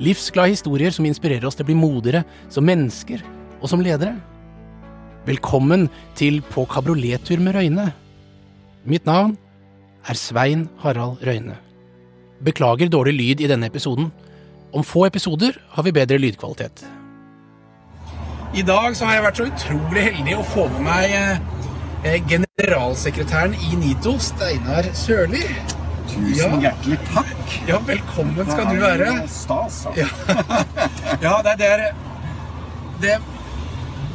Livsglade historier som inspirerer oss til å bli modigere som mennesker og som ledere. Velkommen til På kabriolettur med Røyne. Mitt navn er Svein Harald Røyne. Beklager dårlig lyd i denne episoden. Om få episoder har vi bedre lydkvalitet. I dag så har jeg vært så utrolig heldig å få med meg eh, generalsekretæren i NITO, Steinar Sørli. Tusen Ja. hjertelig takk. Ja, velkommen skal du være. Det er Stas, altså. Ja, ja det, er det,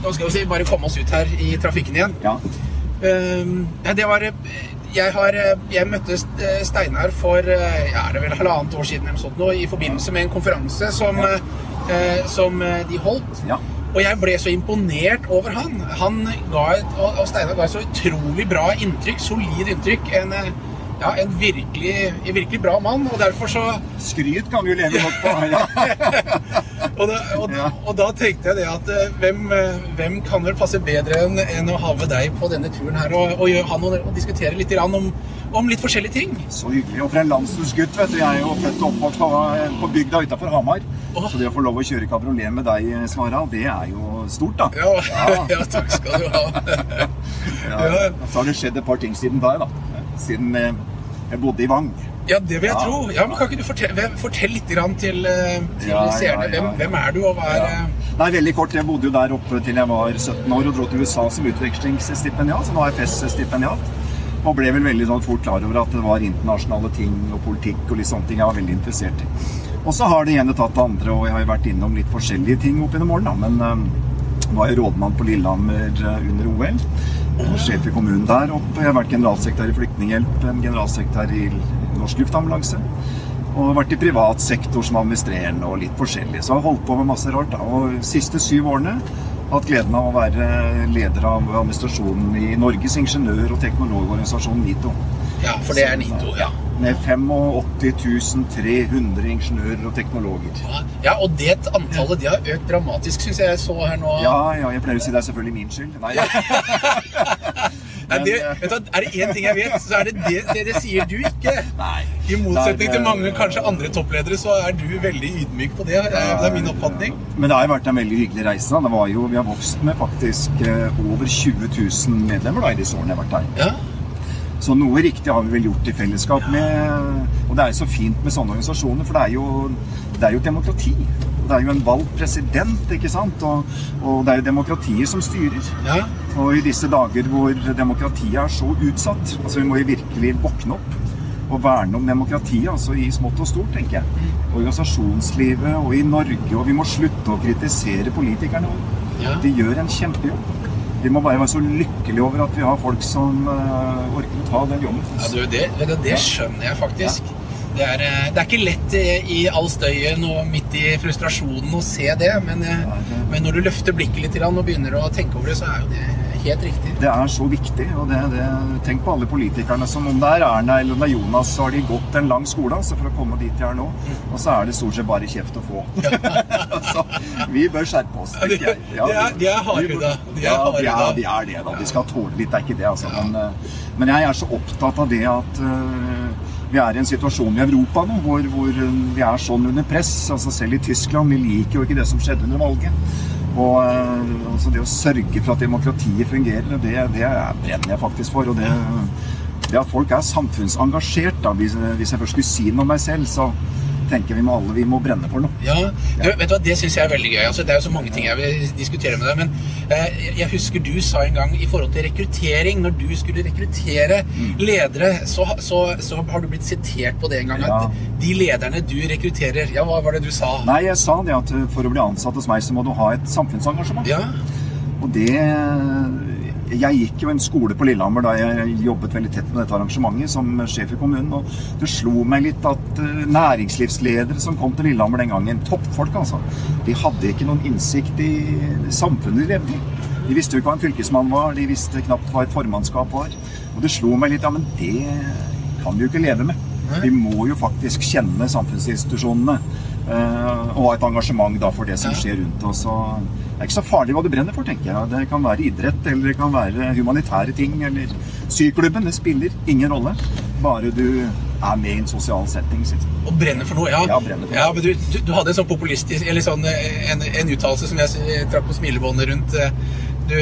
Nå skal vi si, bare komme oss ut her i trafikken igjen. Ja. Uh, det var jeg, har, jeg møtte Steinar for eh, ja, er det vel halvannet år siden eller sånt, nå, i forbindelse med en konferanse som, uh, som de holdt. Ja. Og jeg ble så imponert over han. Han ga et, og og Steinar ga et så utrolig bra inntrykk, solid inntrykk. En, eh, ja, en virkelig, en virkelig bra mann, og derfor så Skryt kan vi jo leve godt på. Ja. Og da, og, Ja. og da tenkte jeg det at eh, hvem, eh, hvem kan vel passe bedre enn enn å ha med deg på denne turen her og, og, gjøre- ha noe, og diskutere litt om, om litt forskjellige ting? Så hyggelig. Og for en landsdelsgutt, vet du. Jeg er jo født og oppvokst på, på bygda utafor Hamar. Oh. Så det å få lov å kjøre kabriolet med deg, Svara, det er jo stort, da. Ja, Ja. ja takk skal du ha. Ja. Ja. Så har det skjedd et par ting siden da, da. Siden eh, jeg bodde i Vang. Ja, det vil jeg Ja. tro. Ja, men Kan ikke du fortelle, fortell litt grann til, eh, til Ja, seerne? Hvem, hvem er du, og hva er Nei, veldig kort. Jeg bodde jo der oppe til jeg var 17 år og dro til USA som utvekslingsstipendiat, jeg FES-stipendiat, Og ble vel veldig sånn fort klar over at det var internasjonale ting og politikk og litt sånne ting jeg var veldig interessert i. Og så har det ene tatt det andre, og jeg har jo vært innom litt forskjellige ting opp gjennom årene. Men øh, var jeg rådmann på Lillehammer under OL. Sjef i kommunen der oppe. Jeg har vært generalsekretær i Flyktninghjelp, generalsekretær i Norsk Luftambulanse. Og vært i privat sektor som administrerende og litt forskjellig. Så jeg har holdt på med masse rart. da. Og de siste syv årene har hatt gleden av å være leder av administrasjonen i Norges ingeniør- og teknologorganisasjon NITO. Ja, for det er NITO. Ja. Med 85 300 ingeniører og teknologer. ja, og det antallet de har økt dramatisk, syns jeg jeg så her nå. Ja, ja, jeg pleier å si det er selvfølgelig min skyld. Nei, Nei, det, eh, vet du, er det én ting jeg vet, så er det det, det, det sier du ikke. Nei. I motsetning til mange eh, kanskje andre toppledere, så er du veldig ydmyk på det. Det er min oppfatning. Men det har jo vært en veldig hyggelig reise. Det var jo, vi har vokst med faktisk eh, over 20 000 medlemmer da, i disse årene jeg har vært her. Ja, Så noe riktig har vi vel gjort i fellesskap med Og det er jo så fint med sånne organisasjoner, for det er jo, det er jo demokrati. Det er jo en valgt president, ikke sant? Og, og det er jo demokratiet som styrer. ja. Og i disse dager hvor demokratiet er så utsatt, altså vi må jo virkelig våkne opp og verne om demokratiet, altså i smått og stort, tenker jeg. Organisasjonslivet og i Norge, og vi må slutte å kritisere politikerne. Ja. De gjør en kjempejobb. Vi må bare være så lykkelige over at vi har folk som uh, orker å ta den jobben. Ja, du, det, du, det skjønner jeg faktisk. Det er, eh, det er ikke lett eh, i all støyen og midt i frustrasjonen å se det, men, ja, det- men når du løfter blikket litt og begynner å tenke over det, så er jo det helt riktig. Det er så viktig. og det, det, Tenk på alle politikerne som om det er Erna eller om det er Jonas, så har de gått en lang skole altså, for å komme dit de er nå. Og så er det stort sett bare kjeft å få. så vi bør skjerpe oss, Ja, tenker jeg. de er- de er hardhuda. Ja, de er, de er det. da. De skal tåle litt, det er ikke det. altså. Men, eh, men jeg er så opptatt av det at eh, vi er i en situasjon i Europa nå hvor, hvor eh, vi er sånn under press. altså Selv i Tyskland. Vi liker jo ikke det som skjedde under valget. Og eh, altså det å sørge for at demokratiet fungerer, det, det er- brenner jeg faktisk for. Og det, det at folk er samfunnsengasjert, da, hvis jeg først skulle si noe om meg selv, så tenker vi må alle vi må brenne for noe. Ja, ja. vet du hva, Det syns jeg er veldig gøy. Altså, det er jo så mange ting jeg vil diskutere med deg. Men eh, jeg husker du sa en gang i forhold til rekruttering Når du skulle rekruttere ledere, så, så, så har du blitt sitert på det en gang. Ja. At de lederne du rekrutterer Ja, hva var det du sa? Nei, jeg sa det at for å bli ansatt hos meg, så må du ha et samfunnsengasjement. Ja, Og det jeg gikk jo en skole på Lillehammer da jeg jobbet veldig tett med dette arrangementet som sjef i kommunen. Og det slo meg litt at uh, næringslivsledere som kom til Lillehammer den gangen, toppfolk altså, de hadde ikke noen innsikt i samfunnet de levde i. De visste jo ikke hva en fylkesmann var, de visste knapt hva et formannskap var. Og det slo meg litt ja, men det kan vi jo ikke leve med. Vi må jo faktisk kjenne samfunnsinstitusjonene. Uh, og ha et engasjement da for det som skjer rundt oss. Og det er ikke så farlig hva du brenner for, tenker jeg. Det kan være idrett, eller det kan være humanitære ting, eller syklubben. Det spiller ingen rolle. Bare du er med i en sosial setting. Og brenner for noe, ja. Ja, for noe. ja men du, du, du, hadde en sånn populistisk Eller sånn, en, en uttalelse som jeg trakk på smilebåndet rundt du,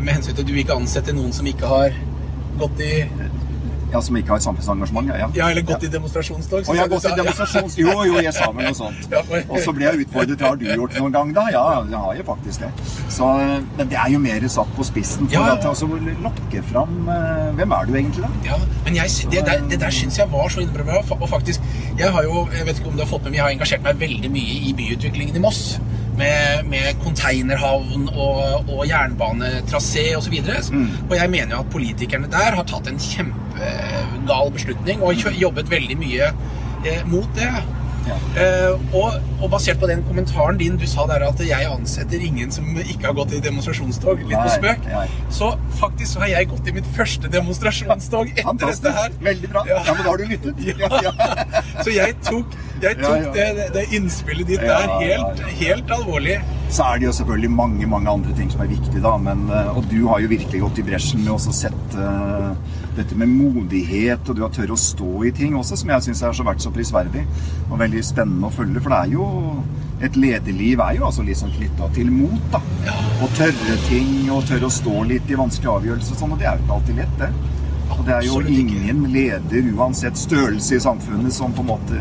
med hensyn til at du ikke ansetter noen som ikke har gått i ja, Som ikke har et samfunnsengasjement? Ja, ja eller gått ja. i demonstrasjonstog. Og jeg har gått i demonstrasjons... Jo, jo, jeg sa vel noe sånt. Og så ble jeg utfordret. Har du gjort det noen gang, da? Ja, jeg har jo faktisk det. Så, men det er jo mer satt på spissen for ja, ja. å lokke fram Hvem er du egentlig, da? Ja, men jeg, det, der, det der syns jeg var så innmari. Og faktisk, jeg har jo Jeg vet ikke om du har fått med men jeg har engasjert meg veldig mye i byutviklingen i Moss med, med containerhavn og, og jernbanetrasé osv. Og, så mm. og jeg mener jo at politikerne der har tatt en kjempegal beslutning og jobbet veldig mye eh, mot det. Ja. Uh, og, og, basert på den kommentaren din, du sa der at jeg ansetter ingen som ikke har gått i demonstrasjonstog, litt på spøk, nei, så faktisk så har jeg gått i mitt første demonstrasjonstog etter Fantastisk. dette her. Veldig bra. Ja, ja men da har du lyttet. Ja. så jeg tok, jeg tok det, det, innspillet ditt der helt, helt alvorlig. Så er det jo selvfølgelig mange mange andre ting som er viktige, da. Men, eh, og du har jo virkelig gått i bresjen med å sette uh, dette med modighet, og du har tørre å stå i ting også, som jeg syns har vært så prisverdig og veldig spennende å følge. For det er jo Et lederliv er jo altså liksom knytta til mot, da. Å tørre ting og tørre å stå litt i vanskelige avgjørelser og sånn, og det er jo ikke alltid lett, det. Og det er jo ingen leder, uansett størrelse i samfunnet, som på en måte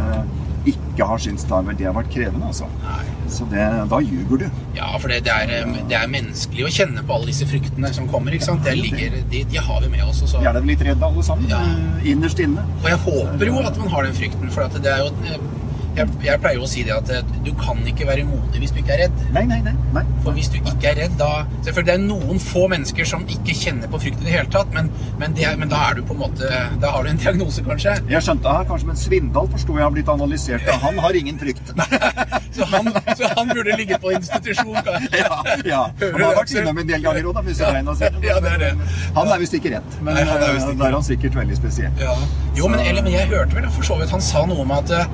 ikke har syntes det har vært krevende, altså. Nei. Så det, da ljuger du. Ja, for det, det, er, det, er, menneskelig å kjenne på alle disse fryktene som kommer. ikke sant? Ligger, de, de, har vi med oss. Vi er da litt redde alle sammen. Ja. Innerst inne. Og jeg håper jo at man har den frykten, for det er jo jeg, jeg, pleier jo å si det at eh, du kan ikke være modig hvis du ikke er redd. Nei, nei, nei. nei. For hvis du ikke er redd, da Selvfølgelig det er noen få mennesker som ikke kjenner på frykt i det hele tatt, men, men, det, men, da er du på en måte Da har du en diagnose, kanskje. Jeg skjønte det her, kanskje, men Svindal forsto jeg har blitt analysert. Og Han har ingen frykt. så, han, så, han, burde ligge på institusjon, kanskje. ja, ja. Han har vært innom en del ganger òg, da. Ja, det er det. Han er visst ikke redd, men Nei, er ikke. da er han sikkert veldig spesiell. Ja. Jo, men, eller, men jeg hørte vel for så vidt han sa noe om at eh,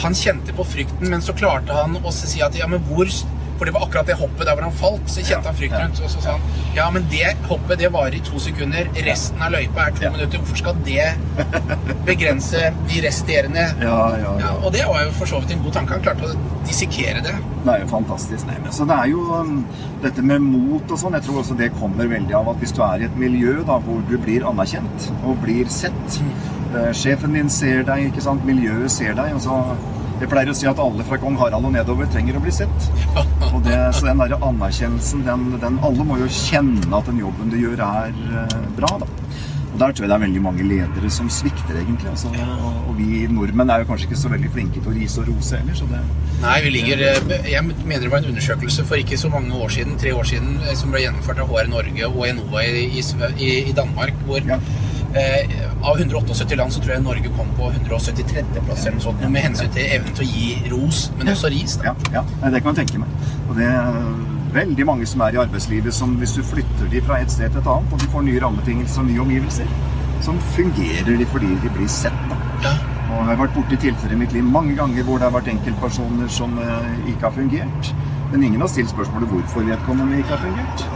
han kjente på frykten, men så klarte han å si at ja, men hvor For det var akkurat det hoppet der hvor han falt, så kjente han frykt rundt. Og så sa han ja, men det hoppet det varer i to sekunder. Resten av løypa er to ja. minutter. Hvorfor skal det begrense de resterende? Ja, ja, ja. Og det var jo for så vidt en god tanke. Han klarte å dissekere det. Det er jo fantastisk. Nei, men så det er jo um, dette med mot og sånn. Jeg tror også det kommer veldig av at hvis du er i et miljø da, hvor du blir anerkjent og blir sett mm Eh, sjefen din ser deg, ikke sant? miljøet ser deg. og så jeg pleier å si at alle fra kong Harald og nedover trenger å bli sett. Og det, så den der anerkjennelsen, den, den, Alle må jo kjenne at den jobben du gjør, er uh, bra. da. Og Der tror jeg det er veldig mange ledere som svikter, egentlig. Altså, og, og, vi nordmenn er jo kanskje ikke så veldig flinke til å rise og rose heller. Så det, Nei, vi ligger eh, Jeg mener det var en undersøkelse for ikke så mange år siden, tre år siden, som ble gjennomført av HR Norge og Enova i, i, i Danmark, hvor ja Eh, av 178 land så tror jeg Norge kom på 173. plass eller noe sånt, med hensyn til evnen til å gi ros, men også ris. Da. Ja, ja, det kan man tenke meg. Og det er veldig mange som er i arbeidslivet som hvis du flytter de fra et sted til et annet, og de får nye rammebetingelser og nye omgivelser, så fungerer de fordi de blir sett. Da. Og jeg har vært borti tilfeller i mitt liv mange ganger hvor det har vært enkeltpersoner som eh, ikke har fungert. Men ingen har stilt spørsmålet hvorfor vedkommende ikke har fungert.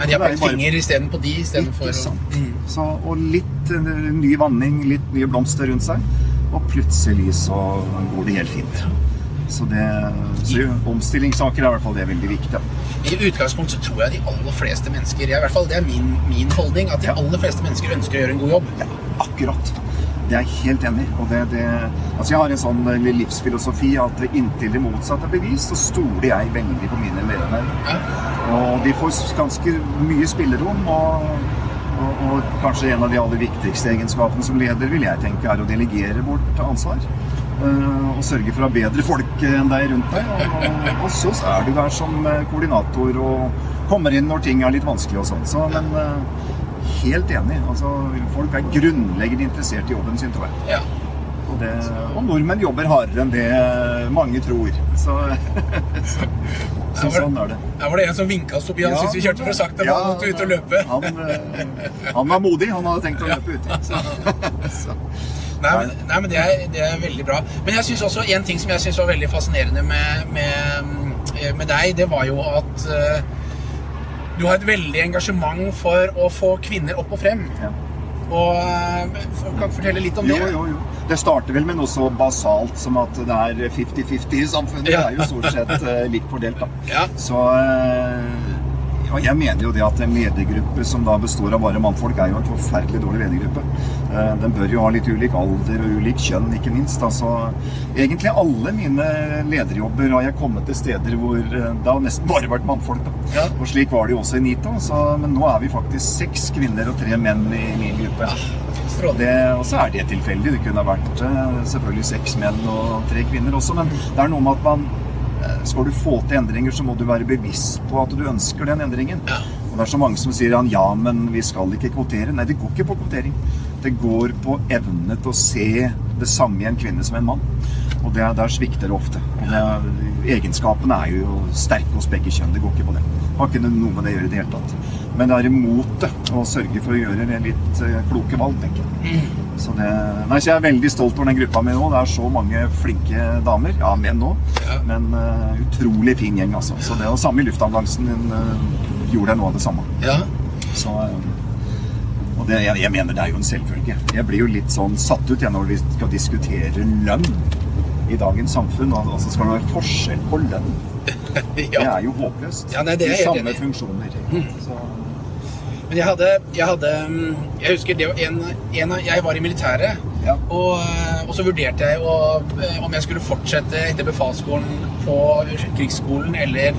Nei, De har pekt finger isteden på de istedenfor mm. Så, Og litt uh, ny vanning, litt nye blomster rundt seg. Og plutselig så går det helt fint. Så, det, så omstillingssaker er i hvert fall det er veldig viktig. I utgangspunkt så tror jeg de aller fleste mennesker i hvert fall Det er min, min holdning. At de aller fleste mennesker ønsker å gjøre en god jobb. Ja, akkurat. Det er jeg helt enig i. Det, det, altså jeg har en sånn eh, livsfilosofi at inntil det motsatte er bevist, så stoler jeg veldig på mine medlemmer. Og de får ganske mye spillerom. Og, og, og, kanskje en av de aller viktigste egenskapene som leder, vil jeg tenke, er å delegere bort ansvar. Uh, og sørge for å ha bedre folk enn deg rundt deg. Og, og, så er du der som eh, koordinator og kommer inn når ting er litt vanskelig og sånn. Så, men eh, helt enig. Altså, folk er grunnleggende interessert i jobben sin, tror jeg. Ja. Og, det, og nordmenn jobber hardere enn det mange tror. Så, så, så sånn er det. Der var det en som vinka oss forbi. Han syntes vi kjørte for sakte. Ja, han måtte ut og løpe. Han, eh, han var modig. Han hadde tenkt å løpe uti. Så. Nei, men, nei, men det, er, det er veldig bra. Men jeg synes også en ting som jeg syns var veldig fascinerende med, med, med, deg, det var jo at uh, du har et veldig engasjement for å få kvinner opp og frem. Ja. Og uh, Kan du fortelle litt om det? jo, jo. Det starter vel med noe så basalt som at det er 50-50 i samfunnet. Ja. Det er jo stort sett eh, likt fordelt, da. Ja. Så eh, og jeg mener jo det at en ledergruppe som da består av bare mannfolk, er jo en forferdelig dårlig ledergruppe. Eh, Den bør jo ha litt ulik alder og ulik kjønn, ikke minst. Altså, egentlig alle mine lederjobber har jeg kommet til steder hvor eh, det har nesten bare vært mannfolk. Ja. Og slik var det jo også i NITA. Så, men nå er vi faktisk seks kvinner og tre menn i min gruppe. Det, og så er det tilfeldig. Det kunne ha vært eh, selvfølgelig seks menn og tre kvinner også, men det er noe med at man Skal du få til endringer, så må du være bevisst på at du ønsker den endringen. Og det er så mange som sier ja, men vi skal ikke kvotere. Nei, det går ikke på kvotering. Det går på evne til å se det samme i en kvinne som en mann. Og det, der svikter det ofte. Egenskapene er jo sterke hos begge kjønn. Det går ikke på det. Har ikke noe med det å gjøre i det hele tatt. Men det er motet å sørge for å gjøre litt eh, kloke valg, tenker jeg. Så, det, nei, så jeg er veldig stolt over den gruppa mi nå. Det er så mange flinke damer. Ja, menn òg. Ja. Men uh, utrolig fin gjeng, altså. Så det å samme i luftambulansen uh, gjorde jeg noe av det samme. Ja. Så, uh, og det, jeg, jeg mener det er jo en selvfølge. Jeg blir jo litt sånn satt ut jeg, når vi skal diskutere lønn i dagens samfunn. Og altså skal det være forskjell på lønn. Det er jo håpløst. Ja, nei, det er I samme funksjoner. Mm. Så, Men jeg hadde, jeg hadde mm, Jeg husker det var en, en Jeg var i militæret. ja. Og, eh, og så vurderte jeg å, eh, om jeg skulle fortsette etter befalsskolen på krigsskolen eller,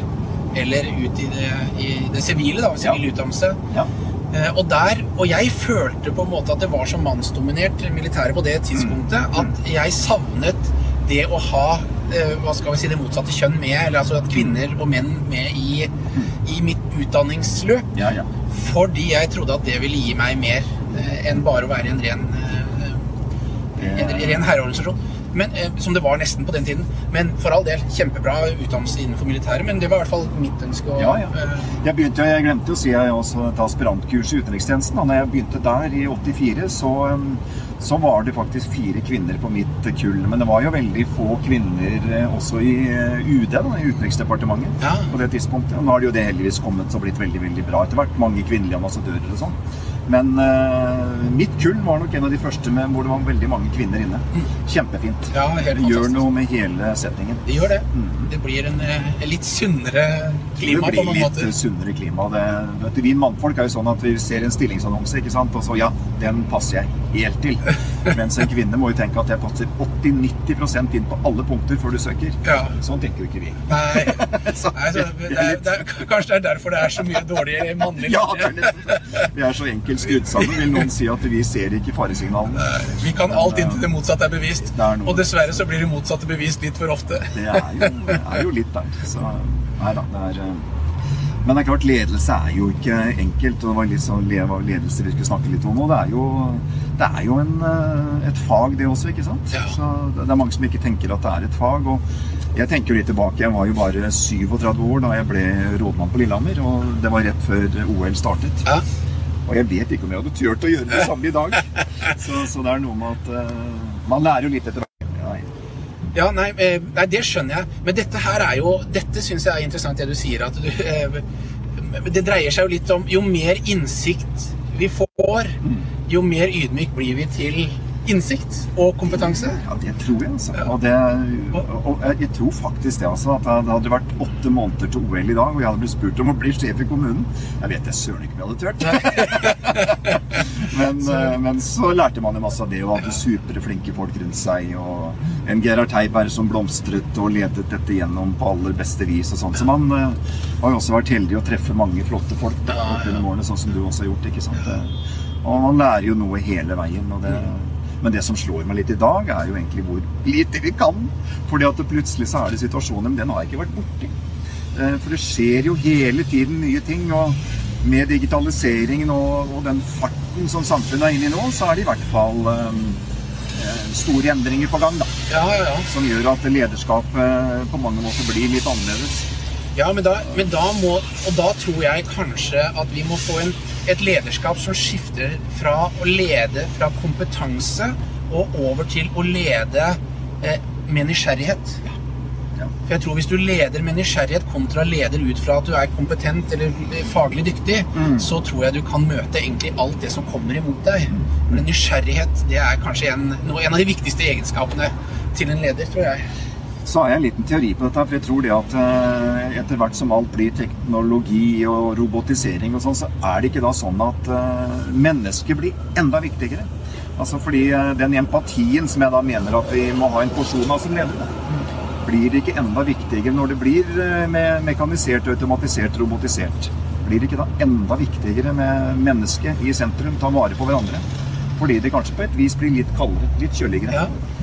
eller ut i det, i det sivile, da, sivil Ja. utdannelse. ja. Eh, Og, der, og jeg følte på en måte at det var så mannsdominert militæret på det tidspunktet Mm. at jeg savnet det å ha eh, hva skal vi si, det motsatte kjønn med, eller altså at kvinner og menn med i, i mitt utdanningsløp. Ja, ja. Fordi jeg trodde at det ville gi meg mer eh, enn bare å være en ren, eh, en ren herreorganisasjon. Men, som det var nesten på den tiden. Men for all del, kjempebra utdannelse innenfor militæret. Men det var i hvert fall mitt ønske. å, Ja, ja. Jeg begynte, jeg glemte å si jeg også et aspirantkurs i utenrikstjenesten. Da når jeg begynte der i 84, så, så var det faktisk fire kvinner på mitt kull. Men det var jo veldig få kvinner eh, også i eh, UD, da, i Utenriksdepartementet, Ja. på det tidspunktet. Og nå har det jo det heldigvis kommet og blitt veldig veldig bra etter hvert. Mange kvinnelige ambassadører og sånn. Men uh, mitt kull var nok en av de første med, hvor det var veldig mange kvinner inne. Kjempefint. Ja, helt det gjør noe med hele settingen. Det gjør det. Mm. Det blir en, en litt sunnere klima det på blir litt måter. sunnere klima. Det, du, vi mannfolk er jo sånn at vi ser en stillingsannonse, ikke sant? og så ja, den passer jeg helt til. Mens en kvinne må jo tenke at jeg passer 80-90% inn på alle punkter før du søker. Ja. Sånn tenker jo ikke vi. Nei, Så- Nei så det er, det er, kanskje det er derfor det er så mye dårlig mannlig Ja, det er litt. Vi er så enkelt skrudd sammen, vil noen si at vi ser ikke faresignalene. Vi kan alt inntil det motsatte er bevist. Er. Og dessverre så blir det motsatte bevist litt for ofte. Det er jo, det er jo litt der. Så nei da, det er eh, Men det er klart, ledelse er jo ikke enkelt. og Det var sånn ledelse vi skulle snakke litt om. Og det er jo, det er jo en, eh, et fag, det også, ikke sant? Ja. Så det er mange som ikke tenker at det er et fag. og jeg tenker litt tilbake, jeg var jo bare 37 år da jeg ble rådmann på Lillehammer. Og det var rett før OL startet. Ja. Og jeg vet ikke om jeg hadde turt å gjøre det samme i dag. Så, så det er noe med at uh, man lærer jo litt etter hvert. Ja, nei, eh, nei, det skjønner jeg. Men dette her er jo Dette syns jeg er interessant, det du sier. At du, eh, det dreier seg jo litt om Jo mer innsikt vi får, jo mer ydmyk blir vi til innsikt og kompetanse. Ja, det tror jeg, altså. Og, det, og, jeg- tror faktisk det, altså. At det hadde vært åtte måneder til OL i dag, og jeg hadde blitt spurt om å bli sjef i kommunen. Jeg vet jeg søren ikke om jeg hadde turt. men, eh, men så lærte man jo masse av det, og hadde superflinke folk rundt seg. Og en Gerhard Heiberg som blomstret og ledet dette gjennom på aller beste vis og sånn. Så man eh, har jo også vært heldig å treffe mange flotte folk opp gjennom årene, sånn som du også har gjort, ikke sant. Og man lærer jo noe hele veien. og det men det som slår meg litt i dag, er jo egentlig hvor lite vi kan. Fordi at plutselig så er det situasjoner, men den har jeg ikke vært borti. Eh, For det skjer jo hele tiden nye ting. Og med digitaliseringen og, og den farten som samfunnet er inne i nå, så er det i hvert fall eh, eh, store endringer på gang. da, Ja, ja, ja. Som gjør at lederskapet på mange måter blir litt annerledes. Ja, men da, men da må Og da tror jeg kanskje at vi må få en, et lederskap som skifter fra å lede fra kompetanse og over til å lede eh, med nysgjerrighet. Ja. For jeg tror Hvis du leder med nysgjerrighet kontra leder ut fra at du er kompetent eller faglig dyktig, så tror jeg du kan møte egentlig alt det som kommer imot deg. Men nysgjerrighet det er kanskje en, en av de viktigste egenskapene til en leder, tror jeg. Så har jeg en liten teori på dette, for jeg tror det at eh, etter hvert som alt blir teknologi og robotisering og sånn, så er det ikke da sånn at eh, mennesket blir enda viktigere. Altså fordi eh, den empatien som jeg da mener at vi må ha en porsjon av som ledere, blir ikke enda viktigere når det blir eh, med mekanisert, automatisert, robotisert. Blir det ikke da enda viktigere med mennesket i sentrum, ta vare på hverandre? Fordi det kanskje på et vis blir litt kaldere, litt kjøligere. Ja.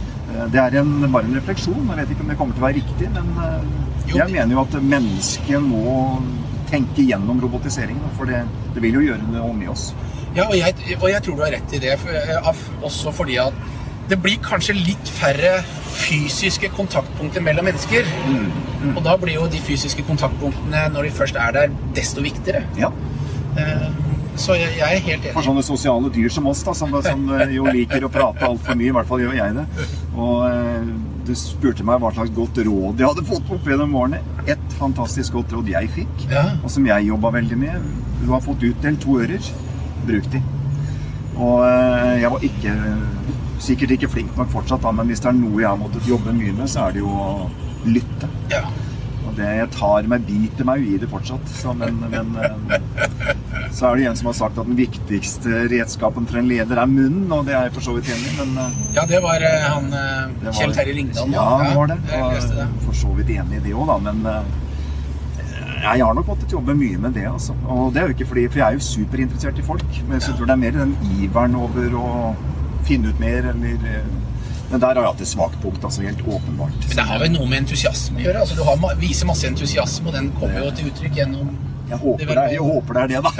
Det er en, bare en refleksjon. Jeg vet ikke om det kommer til å være riktig, men jeg mener jo at mennesket må tenke gjennom robotiseringen. For det, det vil jo gjøre noe med oss. Ja, og jeg, og jeg tror du har rett i det, eh, også fordi at det blir kanskje litt færre fysiske kontaktpunkter mellom mennesker. Og da blir jo de fysiske kontaktpunktene, når de først er der, desto viktigere. Ja. Eh, Så jeg, jeg er helt For sånne sosiale dyr som oss, da, som, som eh, jo liker å prate altfor mye. I hvert fall gjør jeg det. Og eh, du spurte meg hva slags godt råd jeg hadde fått opp gjennom årene. Et fantastisk godt råd jeg fikk, Ja. og som jeg jobba veldig med. Du har fått utdelt to ører. Bruk de. Og eh, jeg var ikke sikkert ikke flink nok fortsatt, da, men hvis det er noe jeg har måttet jobbe mye med, så er det jo å lytte. Ja. Og det jeg tar meg, biter meg jo i det fortsatt. Så, men, men eh, så er det en som har sagt at den viktigste redskapen for en leder er munnen, og det er jeg for så vidt enig i, men eh, ja, det var eh, han eh, det var- Kjell Terje Ringdal. Ja, det var det. Jeg var, det. For så vidt enig i det òg, da, men jeg har nok måttet jobbe mye med det, altså. Og det er jo ikke fordi For jeg er jo superinteressert i folk, men jeg tror det er mer den iveren over å finne ut mer, eller Men der har jeg hatt et svakt punkt, altså. Helt åpenbart. Men det har vel noe med entusiasme å gjøre. altså Du har, viser masse entusiasme, og den kommer jo til uttrykk gjennom Jeg håper, det jeg håper det er det, da.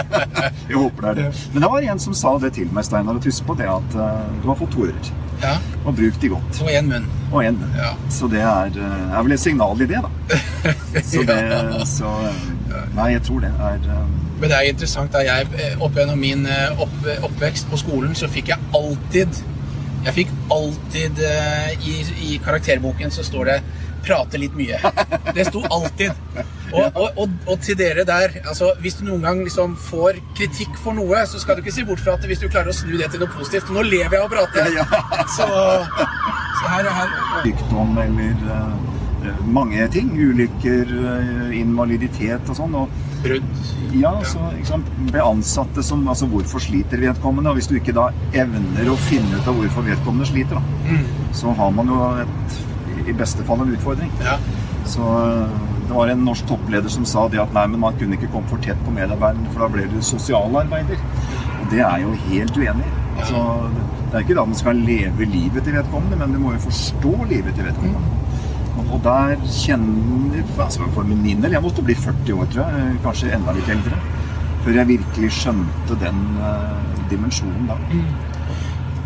jeg håper det er det. Men det var en som sa det til meg, Steinar, og husk på det at eh, du har fått to ører. Ja, Og bruk de godt. og én munn. Og en. Ja. Så det er, eh, er vel et signal i det, da. Så det Så eh, Nei, jeg tror det er Men det er interessant da jeg opp gjennom min opp, oppvekst på skolen, så fikk jeg alltid Jeg fikk alltid i, I karakterboken så står det 'prate litt mye'. Det sto alltid. Og, og, og, og til dere der altså Hvis du noen gang liksom får kritikk for noe, så skal du ikke si bort fra at hvis du klarer å snu det til noe positivt Nå lever jeg av å prate! Ja. Så, så her, her sykdom eller eh, mange ting. Ulykker, uh, invaliditet og sånn. Og Brudd. ja, så sant, ble ansatte som Altså, hvorfor sliter vedkommende? Og hvis du ikke da evner å finne ut av hvorfor vedkommende sliter, da, så har man jo et, i beste fall en utfordring. Ja. Så eh, det var en norsk toppleder som sa det at nei, men man kunne ikke komme for tett på medarbeiderne, for da ble du sosialarbeider. Og det er jo helt uenig. Altså, det er ikke da man skal leve livet til vedkommende, men du må jo forstå livet til vedkommende. Og- Og der kjenner altså For min del, jeg måtte bli 40 år, tror jeg. Kanskje enda litt eldre. Før jeg virkelig skjønte den uh, dimensjonen da.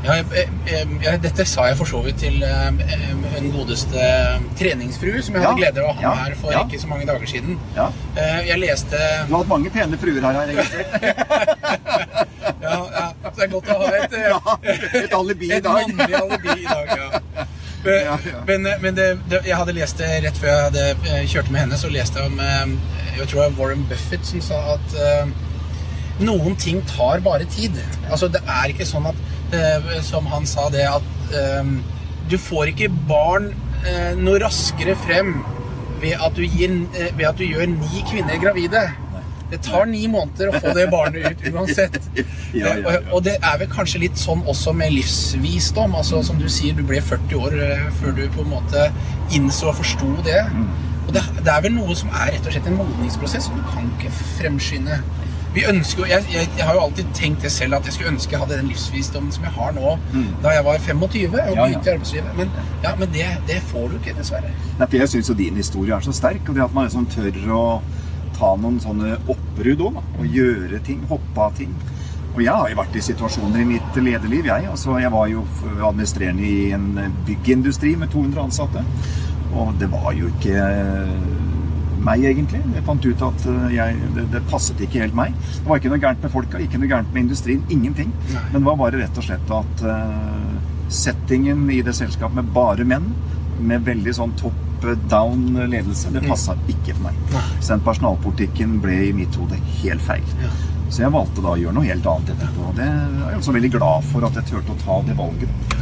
Ja, jeg, jeg, dette sa jeg for så vidt til eh, hun godeste treningsfrue, som jeg hadde Ja, glede av å ha ja, her for ja. ikke så mange dager siden. Ja. Eh, Jeg leste Du har hatt mange pene fruer her, har jeg registrert. Ja, ja så det er godt å ha et, eh, et alibi i et dag. mannlig alibi i dag. Ja. Men, men, det, det, jeg hadde lest det rett før jeg hadde eh, kjørte med henne, så leste jeg om eh, Jeg tror det var Warren Buffett som sa at eh, noen ting tar bare tid. Altså, det er ikke sånn at eh, Som han sa det, at eh, du får ikke barn eh, noe raskere frem ved at, du gir, eh, ved at du gjør ni kvinner gravide. Det tar ni måneder å få det barnet ut uansett. Ja, ja, ja. Og- det er vel kanskje litt sånn også med livsvisdom. altså Som du sier, du ble 40 år eh, før du på en måte innså og forsto det. Mm. Og det, det er vel noe som er rett og slett en modningsprosess som du kan ikke fremskynde. Vi ønsker jeg, jeg, jeg har jo alltid tenkt det selv at jeg skulle ønske jeg hadde den livsvisdommen som jeg har nå da jeg var 25 og Mm. Ja, begynte i arbeidslivet. Men, ja, men det, det får du ikke, dessverre. Nei, for jeg syns jo din historie er så sterk, og det at man liksom tør å ta noen sånne oppbrudd òg, og gjøre ting, hoppe av ting. Og jeg har jo vært i situasjoner i mitt lederliv, jeg. Altså, jeg var jo administrerende i en byggindustri med 200 ansatte. Og det var jo ikke meg, egentlig. Jeg fant ut at eh, jeg, det, det passet ikke helt meg. Det var ikke noe gærent med folka, ikke noe gærent med industrien. Ingenting. Nei. Men det var bare rett og slett at uh, settingen i det selskapet med bare menn, med veldig sånn top down ledelse, det passa ikke for meg. Nei. Så den personalpolitikken ble i mitt hode helt feil. Ja. Så jeg valgte da å gjøre noe helt annet etterpå. Og det er jeg også veldig glad for at jeg turte å ta det valget.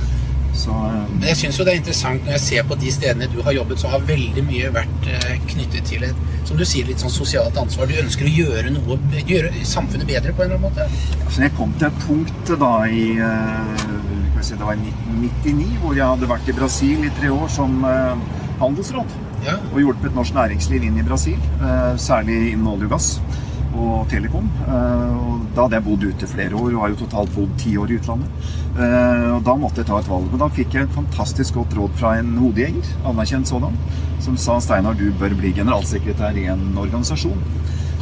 Så eh, Men jeg syns jo det er interessant når jeg ser på de stedene du har jobbet, så har veldig mye vært eh, knyttet til et som du sier, litt sånn sosialt ansvar. Du ønsker å gjøre noe, gjøre samfunnet bedre på en eller annen måte. Så jeg kom til et punkt da i eh, si, det var i 1999, hvor jeg hadde vært i Brasil i tre år som handelsråd. Ja. Og hjulpet norsk næringsliv inn i Brasil, særlig innen olje og gass og telekom. Eh, og da hadde jeg bodd ute flere år, og har jo totalt bodd ti år i utlandet. Eh, og da måtte jeg ta et valg. Og da fikk jeg et fantastisk godt råd fra en hodejeger, anerkjent sådan, som sa Steinar, du bør bli generalsekretær i en organisasjon.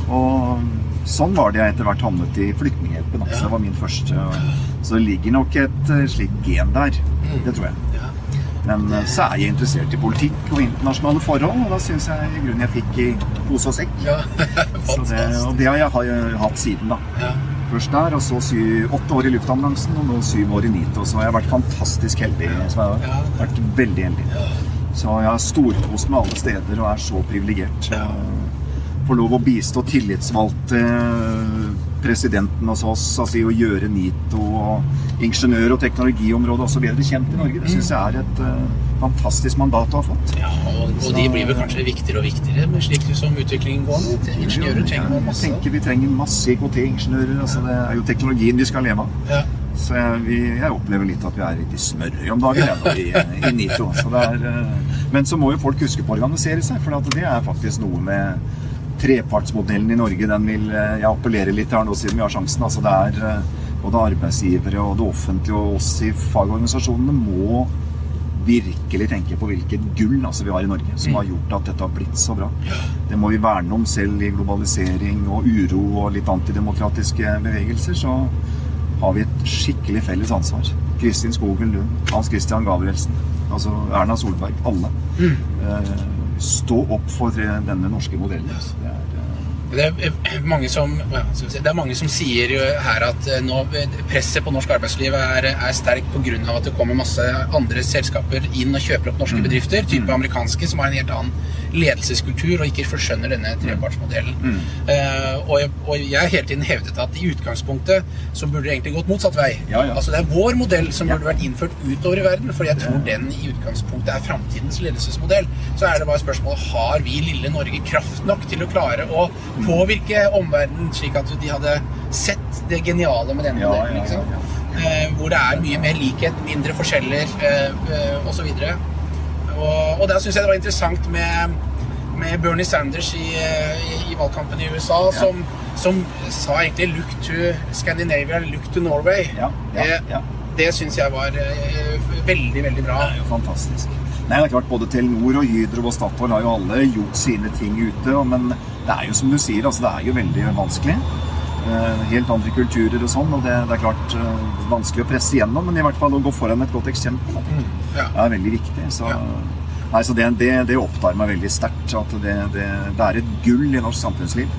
Og sånn var det jeg etter hvert havnet i Flyktninghjelpen. Altså, Det var min første. Så det ligger nok et eh, slikt gen der. Det tror jeg. Men eh, så er jeg interessert i politikk og internasjonale forhold, og da syns jeg i grunnen jeg fikk i pose og sekk. ja. Så det, og det har jeg ha- hatt siden, da. Ja. Først der, og så syv, åtte år i luftambulansen, og nå syv år i NITO. Så jeg har vært fantastisk heldig. Så jeg har jeg vært veldig heldig. Så jeg har storkost med alle steder og er så privilegert. Ja. Får lov å bistå tillitsvalgte, presidenten hos oss, altså i å gjøre NITO og ingeniør- og teknologiområdet også bedre kjent i Norge. Det syns jeg er et uh, fantastisk mandat å ha fått. Ja, og, og de blir vel kanskje viktigere og viktigere med slik som utviklingen går. nå. Ingeniører trenger man Jeg tenker vi trenger masse IKT-ingeniører. Altså det er jo teknologien vi skal leve av. Ja. Så jeg, vi, jeg opplever litt at vi er litt i smørøyet om dagen jeg, i, i NITO. Så er, eh, men så må jo folk huske på å organisere seg, for det er faktisk noe med trepartsmodellen i Norge. Den vil eh, jeg appellere litt her nå siden vi har sjansen. Altså det er eh, både arbeidsgivere og det offentlige og oss i fagorganisasjonene må virkelig tenke på hvilket gull altså, vi har i Norge, som har gjort at dette har blitt så bra. Det må vi verne om selv i globalisering og uro og litt antidemokratiske bevegelser. Så har vi et skikkelig felles ansvar. Kristin Skogen Lund, Hans Christian Gabrielsen, altså Erna Solberg, alle. Eh, stå opp for denne norske modellen. Det er, eh, mange som, si, det er mange som sier jo her at eh, nå, presset på norsk arbeidsliv er, er sterkt pga. at det kommer masse andre selskaper inn og kjøper opp norske bedrifter, type amerikanske, som har en helt annen ledelseskultur og ikke forskjønner denne trepartsmodellen. Eh, og, jeg- og jeg har hele tiden hevdet at i utgangspunktet så burde det egentlig gått motsatt vei. Ja, ja. Altså Det er vår modell som burde vært innført utover i verden, for jeg tror den i utgangspunktet er framtidens ledelsesmodell. Så er det bare spørsmålet har vi lille Norge kraft nok til å klare å påvirke omverdenen slik at de hadde sett det geniale med denne modellen. ikke sant? Eh, hvor det er mye mer likhet, mindre forskjeller eh, uh, osv. Og, der syns jeg det var interessant med, med Bernie Sanders i, i, i valgkampen i USA, som, som sa egentlig 'look to Scandinavia, look to Norway'. Ja, ja, det det syns jeg var eh, veldig, veldig bra. Det er jo fantastisk. Nei, det er klart Både Telenor og Hydro og Statoil har jo alle gjort sine ting ute. Men det er jo som du sier, altså det er jo veldig vanskelig. Eh, Helt andre kulturer og sånn. Og det, det er klart eh, vanskelig å presse igjennom, men i hvert fall å gå foran et godt eksempel. Ja. Det er veldig viktig. Så. Nei, så det, det, det opptar meg veldig sterkt. At det, det, det er et gull i norsk samfunnsliv.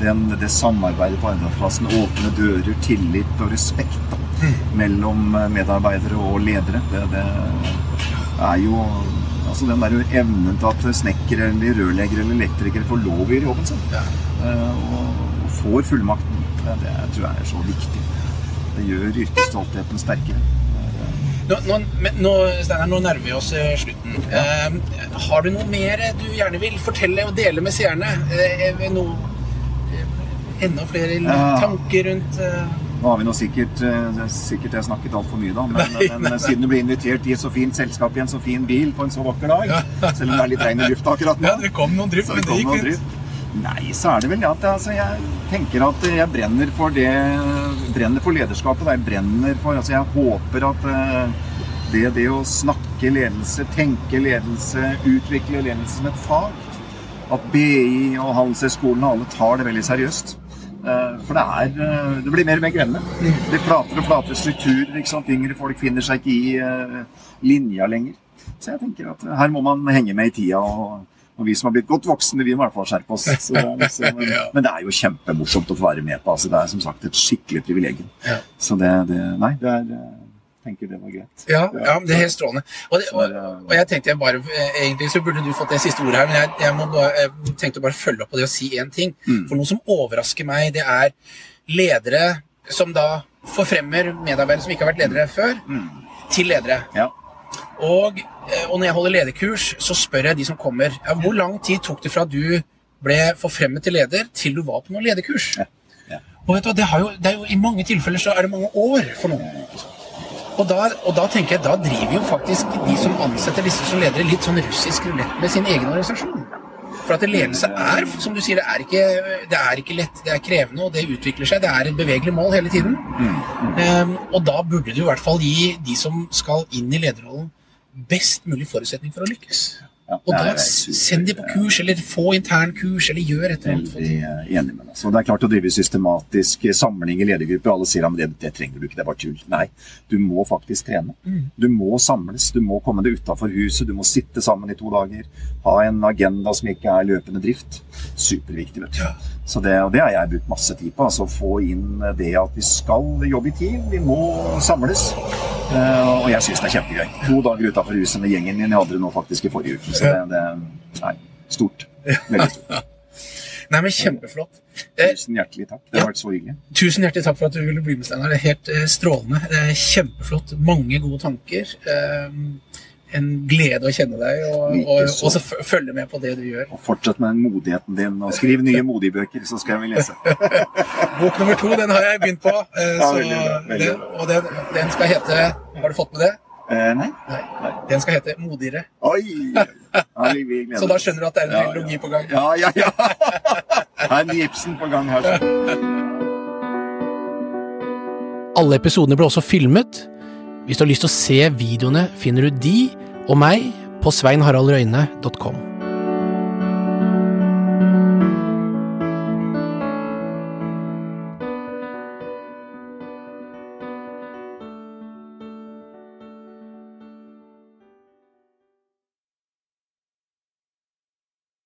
Den, det samarbeidet på arbeidsplassen, åpne dører, tillit og respekt da, mellom eh, medarbeidere og ledere. Det, det er jo altså den der evnen til at snekker eller rørleggere eller elektriker får lov å gjøre jobben sin. Ja. eh, Og, og får fullmakten. Det, det tror jeg er så viktig. Det gjør yrkesstoltheten sterkere. Eh, Nå, nå, nå, Steinar, nå nærmer vi oss slutten. slutten. Eh, har du noe mer du gjerne vil fortelle og dele med seerne? Eh, noe, eh, enda flere Ja. tanker rundt eh, Nå har vi nå sikkert, eh, er sikkert jeg snakket altfor mye, da. Men, Nei, men nei, nei. siden du ble invitert i et så fint selskap i en så fin bil på en så vakker dag, selv om det er litt regn i lufta akkurat nå Ja, det kom noen drypp, men det gikk fint. Nei, så er det vel at altså, jeg tenker at jeg brenner for det Brenner for lederskapet. Jeg brenner for Altså, jeg håper at eh, det, det å snakke ledelse, tenke ledelse, utvikle ledelse som et fag At BI og Handelshøyskolen og alle tar det veldig seriøst. Eh, For det er eh, Det blir mer og mer krevende. Det flatere og flatere strukturer. ikke sant? Yngre folk finner seg ikke i linja lenger. Så jeg tenker at her må man henge med i tida. og og vi som har blitt godt voksne, vi må i hvert fall skjerpe oss. Så det liksom, men, det er jo kjempemorsomt å få være med på. Altså, det er som sagt et skikkelig privilegium. Ja. Så det, det Nei, det er jeg tenker det var greit. Ja, ja, det er helt strålende. Og, det, og, og jeg tenkte jeg bare, eh, Egentlig så burde du fått det siste ordet her, men jeg, jeg, må bare, jeg tenkte bare følge opp på det og si én ting. Mm. For noe som overrasker meg, det er ledere som da forfremmer medarbeidere som ikke har vært ledere før, Mm. til ledere. Ja. Og, eh, og når jeg holder lederkurs, så spør jeg de som kommer ja, hvor lang tid tok det fra du ble forfremmet til leder, til du var på noe lederkurs. Ja. Ja. Og vet du, det, har jo, det jo, I mange tilfeller så er det mange år for noen. Og da, og da tenker jeg, da driver jo faktisk de som ansetter disse som ledere, litt sånn russisk rulett med sin egen organisasjon. For at ledelse er, som du sier, det er, ikke, det er ikke lett, det er krevende, og det utvikler seg. Det er et bevegelig mål hele tiden. Um, og da burde du i hvert fall gi de som skal inn i lederrollen, best mulig forutsetning for å lykkes. Og da send de på kurs, eller få internkurs, eller gjør et eller annet. Veldig eh, enig med deg. Så det er klart å drive systematisk samling i ledergrupper. Alle sier at det, det trenger du ikke, det er bare tull. Nei, du må faktisk trene. Du må samles, du må komme deg utafor huset, du må sitte sammen i to dager. Ha en agenda som ikke er løpende drift. Superviktig, vet du. Ja. Så det, og det har jeg brukt masse tid på. altså Få inn det at vi skal jobbe i team, vi må samles. Uh, og jeg syns det er kjempegøy. To dager utafor huset med gjengen min. Jeg hadde det nå faktisk i forrige uke. Så det, det er stort. Veldig stort. Nei, men kjempeflott. Eh, Tusen hjertelig takk. Det Ja. har vært så hyggelig. Tusen hjertelig takk for at du ville bli med, Steinar. Det er helt eh, strålende. Det er kjempeflott. Mange gode tanker. Eh, en glede å kjenne deg, og, og, og så følge med på det du gjør. Og fortsett med den modigheten din, og skriv nye modige bøker, så skal vi lese. Bok nummer to, den har jeg begynt på. så, Ja, veldig veldig den, og den, den skal hete Har du fått med det? Eh, nei? Nei. Den skal hete Modigere. Oi! Ja, vi, vi Så da skjønner du at det er en Ja, trilogi ja. på gang. Ja, ja, ja! Det er en Ibsen på gang her. så. Alle episodene ble også filmet. Hvis du har lyst til å se videoene, finner du de og meg på sveinharaldrøyne.com.